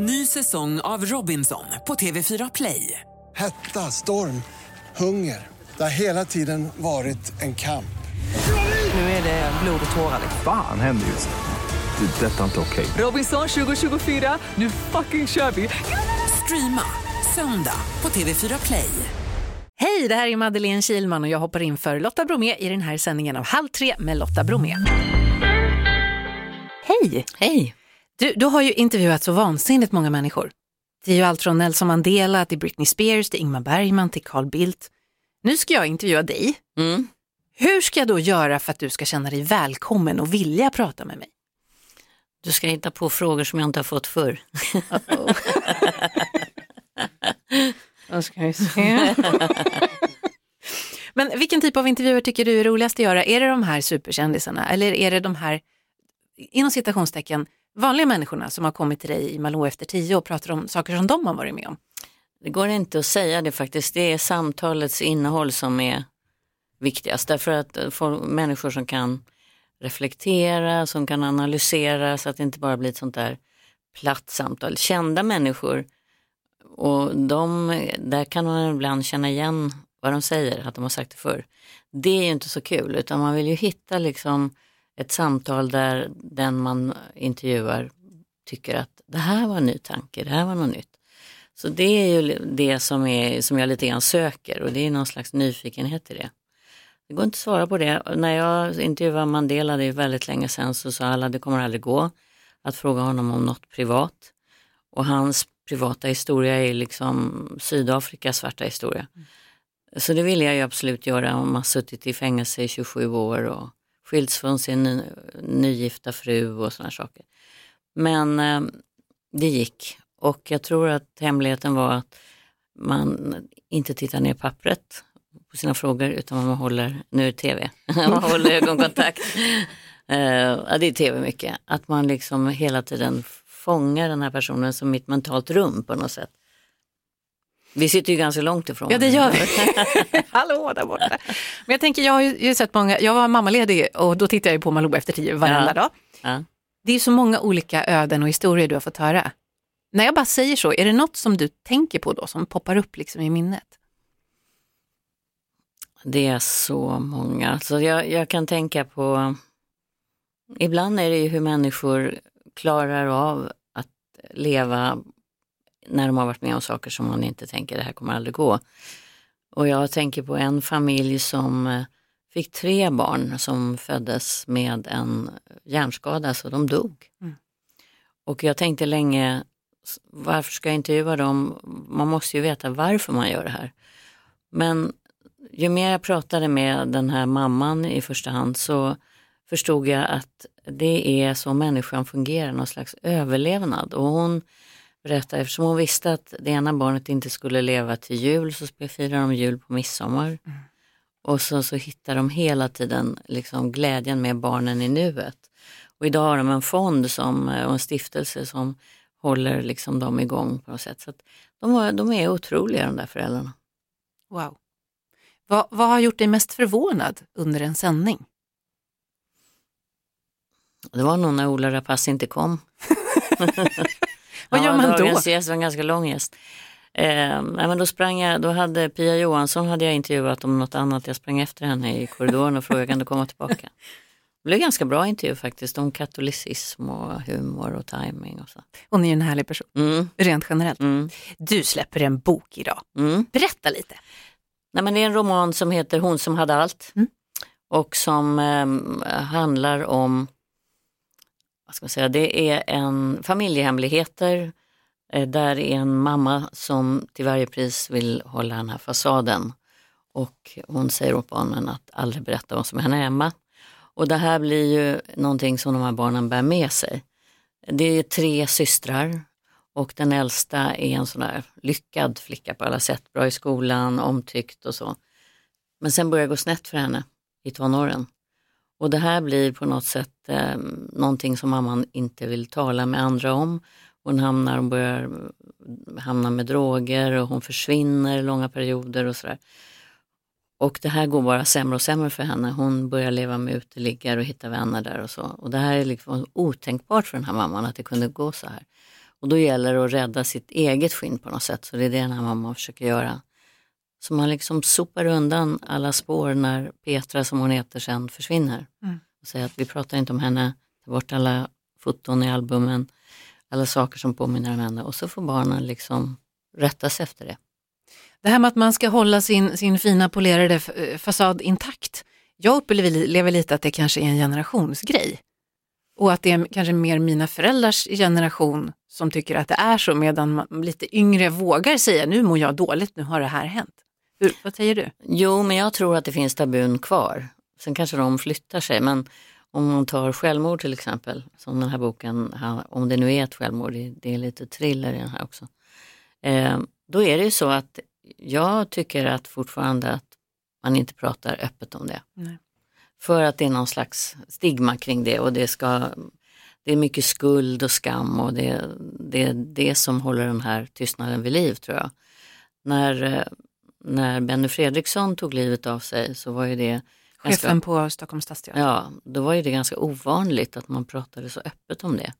Ny säsong av Robinson på TV4 Play. Hetta, storm, hunger. Det har hela tiden varit en kamp. Nu är det blod och tårar. Fan händer just nu. Det. är Detta är inte okej. Robinson 2024, nu fucking kör vi! Streama söndag på TV4 Play. Hej, det här är Madeleine Kilman och jag hoppar in för Lotta Bromé i den här sändningen av Halv tre med Lotta Bromé. Hej! Hej! Du, du har ju intervjuat så vansinnigt många människor. Det är ju allt från Nelson Mandela till Britney Spears, till Ingmar Bergman, till Carl Bildt. Nu ska jag intervjua dig. Mm. Hur ska jag då göra för att du ska känna dig välkommen och vilja prata med mig? Du ska hitta på frågor som jag inte har fått förr. Då ska vi se. Men vilken typ av intervjuer tycker du är roligast att göra? Är det de här superkändisarna eller är det de här, inom citationstecken, vanliga människorna som har kommit till dig i Malå efter tio och pratar om saker som de har varit med om? Det går inte att säga det faktiskt. Det är samtalets innehåll som är viktigast. Därför att eh, få människor som kan reflektera, som kan analysera så att det inte bara blir ett sånt där platt samtal. Kända människor och de, där kan man ibland känna igen vad de säger, att de har sagt det förr. Det är ju inte så kul utan man vill ju hitta liksom ett samtal där den man intervjuar tycker att det här var en ny tanke, det här var något nytt. Så det är ju det som, är, som jag lite grann söker och det är någon slags nyfikenhet i det. Det går inte att svara på det. När jag intervjuade Mandela, det är väldigt länge sedan, så sa alla det kommer aldrig gå att fråga honom om något privat. Och hans privata historia är liksom Sydafrikas svarta historia. Så det vill jag ju absolut göra om man suttit i fängelse i 27 år och skilts från sin ny, nygifta fru och sådana saker. Men eh, det gick och jag tror att hemligheten var att man inte tittar ner pappret på sina frågor utan man håller, nu är det tv, man håller ögonkontakt. Ja, det är tv mycket, att man liksom hela tiden fångar den här personen som mitt mentalt rum på något sätt. Vi sitter ju ganska långt ifrån. Ja det gör vi. Hallå där borta. Men jag tänker, jag har ju sett många, jag var mammaledig och då tittar jag ju på Malou efter tio varenda Ja. dag. Ja. Det är så många olika öden och historier du har fått höra. När jag bara säger så, är det något som du tänker på då som poppar upp liksom i minnet? Det är så många. Så jag, jag kan tänka på, ibland är det ju hur människor klarar av att leva när de har varit med om saker som man inte tänker, det här kommer aldrig gå. Och jag tänker på en familj som eh, fick tre barn som föddes med en hjärnskada, så de dog. Mm. Och jag tänkte länge, varför ska jag intervjua dem? Man måste ju veta varför man gör det här. Men ju mer jag pratade med den här mamman i första hand så förstod jag att det är så människan fungerar, någon slags överlevnad. Och hon berättade, eftersom hon visste att det ena barnet inte skulle leva till jul så firar de jul på midsommar. Och så, så hittar de hela tiden liksom glädjen med barnen i nuet. Och idag har de en fond som, och en stiftelse som håller liksom dem igång på något sätt. Så de, var, de är otroliga de där föräldrarna. Wow. Vad, vad har gjort dig mest förvånad under en sändning? Det var nog när Ola Rapace inte kom. Vad Ja, gör man då? Dagens gäst var en ganga lång gäst. Eh, men då sprang jag, då hade Pia Johansson hade jag intervjuat om något annat. Jag sprang efter henne i korridoren och frågade kan du komma tillbaka. Det blev ganska bra intervju faktiskt om katolicism och humor och timing och så. Hon är ju en härlig person, Mm, rent generellt. mm, Du släpper en bok idag. mm. Berätta lite. Nej, men det är en roman som heter Hon som hade allt Mm. och som eh, handlar om, vad ska man säga, det är en familjehemligheter eh, där är en mamma som till varje pris vill hålla den här fasaden och hon säger åt barnen att aldrig berätta vad som händer hemma. Och det här blir ju någonting som de här barnen bär med sig. Det är tre systrar och den äldsta är en sån där lyckad flicka på alla sätt, bra i skolan, omtyckt och så. Men sen börjar det gå snett för henne i tonåren. Och det här blir på något sätt eh, någonting som mamman inte vill tala med andra om. Hon hamnar, hon börjar eh, hamna med droger och hon försvinner långa perioder och sådär. Och det här går bara sämre och sämre för henne. Hon börjar leva med uteliggare och hitta vänner där och så. Och det här är liksom otänkbart för den här mamman att det kunde gå så här. Och då gäller det att rädda sitt eget skinn på något sätt. Så det är det den här mamman försöker göra. Så man liksom sopar undan alla spår när Petra, som hon heter, sen försvinner. Mm. Och säger att vi pratar inte om henne, ta bort alla foton i albumen, alla saker som påminner om henne. Och så får barnen liksom rätta sig efter det. Det här med att man ska hålla sin, sin fina polerade eh, fasad intakt. Jag upplever lite att det kanske är en generationsgrej. Och att det är kanske mer mina föräldrars generation som tycker att det är så medan man, lite yngre vågar säga nu mår jag dåligt, nu har det här hänt. Hur, vad säger du? Jo, men jag tror att det finns tabun kvar. Sen kanske de flyttar sig, men om man tar självmord till exempel, som den här boken, om det nu är ett självmord, det, det är lite thriller i den här också. Eh, då är det ju så att jag tycker att fortfarande att man inte pratar öppet om det. Nej. För att det är någon slags stigma kring det och det ska det är mycket skuld och skam och det, det är det som håller den här tystnaden vid liv tror jag. När, eh, när Benny Fredriksson tog livet av sig så var ju det ganska, Chefen på Stockholms stadsteater. ja, då var ju det ganska ovanligt att man pratade så öppet om det.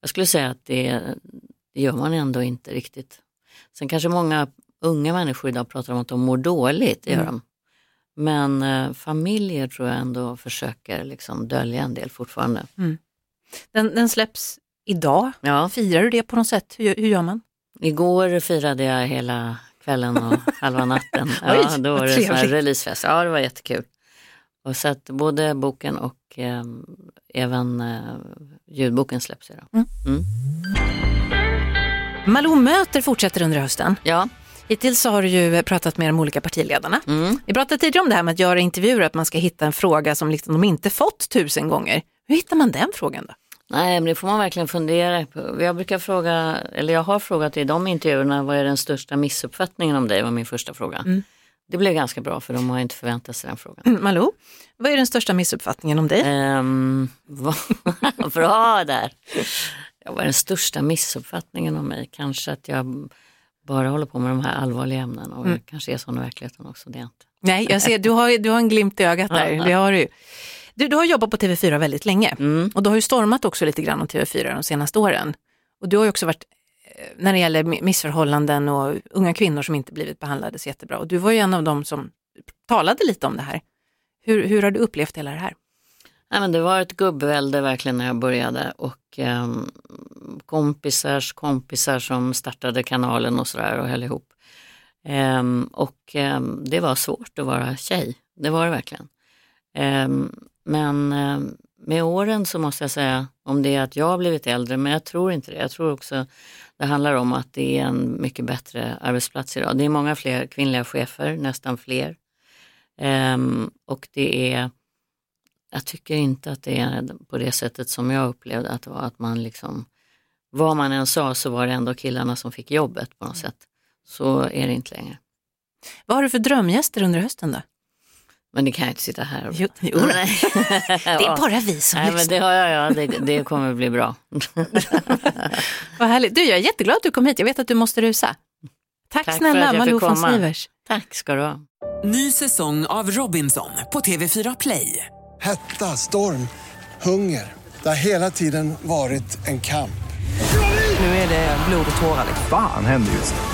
Jag skulle säga att det, det gör man ändå inte riktigt. Sen kanske många unga människor idag pratar om att de mår dåligt, det gör Mm. de. Men eh, familjer tror jag ändå försöker liksom dölja en del fortfarande. Den, den släpps idag. Ja, Firar du det på något sätt? Hur, hur gör man? igår firade jag hela kvällen och halva natten. Ja, Oj, då var det här trevligt. releasefest. Ja, det var jättekul. Och så att både boken och eh, även eh, ljudboken släpps idag. Malou möter fortsätter under hösten. Ja, Hittills så har du ju pratat med de olika partiledarna. mm. Vi pratade tidigare om det här med att göra intervjuer, att man ska hitta en fråga som liksom de inte fått tusen gånger. Hur hittar man den frågan då? Nej, men det får man verkligen fundera på. Jag brukar fråga, eller jag har frågat i de intervjuerna, vad är den största missuppfattningen om dig? var min första fråga. Mm. Det blev ganska bra för de har inte förväntat sig den frågan. Mm, Malou, vad är den största missuppfattningen om dig? Ehm, vad bra där. Ja, vad är den största missuppfattningen om mig? Kanske att jag bara håller på med de här allvarliga ämnena och Mm. jag kanske är sån i verkligheten också. Det är jag inte. Nej, jag ser, du har, du har en glimt i ögat där. Det har du. ju. Du, du har jobbat på TV4 väldigt länge Mm. och du har ju stormat också lite grann om TV4 de senaste åren. Och du har ju också varit, eh, när det gäller mi- missförhållanden och unga kvinnor som inte blivit behandlade så jättebra. Och du var ju en av dem som talade lite om det här. Hur, hur har du upplevt hela det här? Nej, men det var ett gubbvälde verkligen när jag började och ehm, kompisars kompisar som startade kanalen och sådär och höll ihop. Ehm, och ehm, det var svårt att vara tjej, det var det verkligen. Ehm, men med åren så måste jag säga, om det är att jag har blivit äldre, men jag tror inte det. Jag tror också det handlar om att det är en mycket bättre arbetsplats idag. Det är många fler kvinnliga chefer, nästan fler. Och det är jag tycker inte att det är på det sättet som jag upplevde att det var. Att man liksom, vad man än sa så var det ändå killarna som fick jobbet på något sätt. Så är det inte längre. Vad har du för drömgäster under hösten då? Men det kan jag inte sitta här och... Jo, jo. Det är bara vi som Nej, men det jag, ja, det, det kommer bli bra. Vad härligt. Du, jag är jätteglad att du kom hit. Jag vet att du måste rusa. Tack, Tack för snälla Malou von. Sivers. Tack ska du ha. Ny säsong av Robinson på TV4 Play. Hetta, storm, hunger. Det har hela tiden varit en kamp. Nu är det blod och tårar. liksom. Fan händer just nu.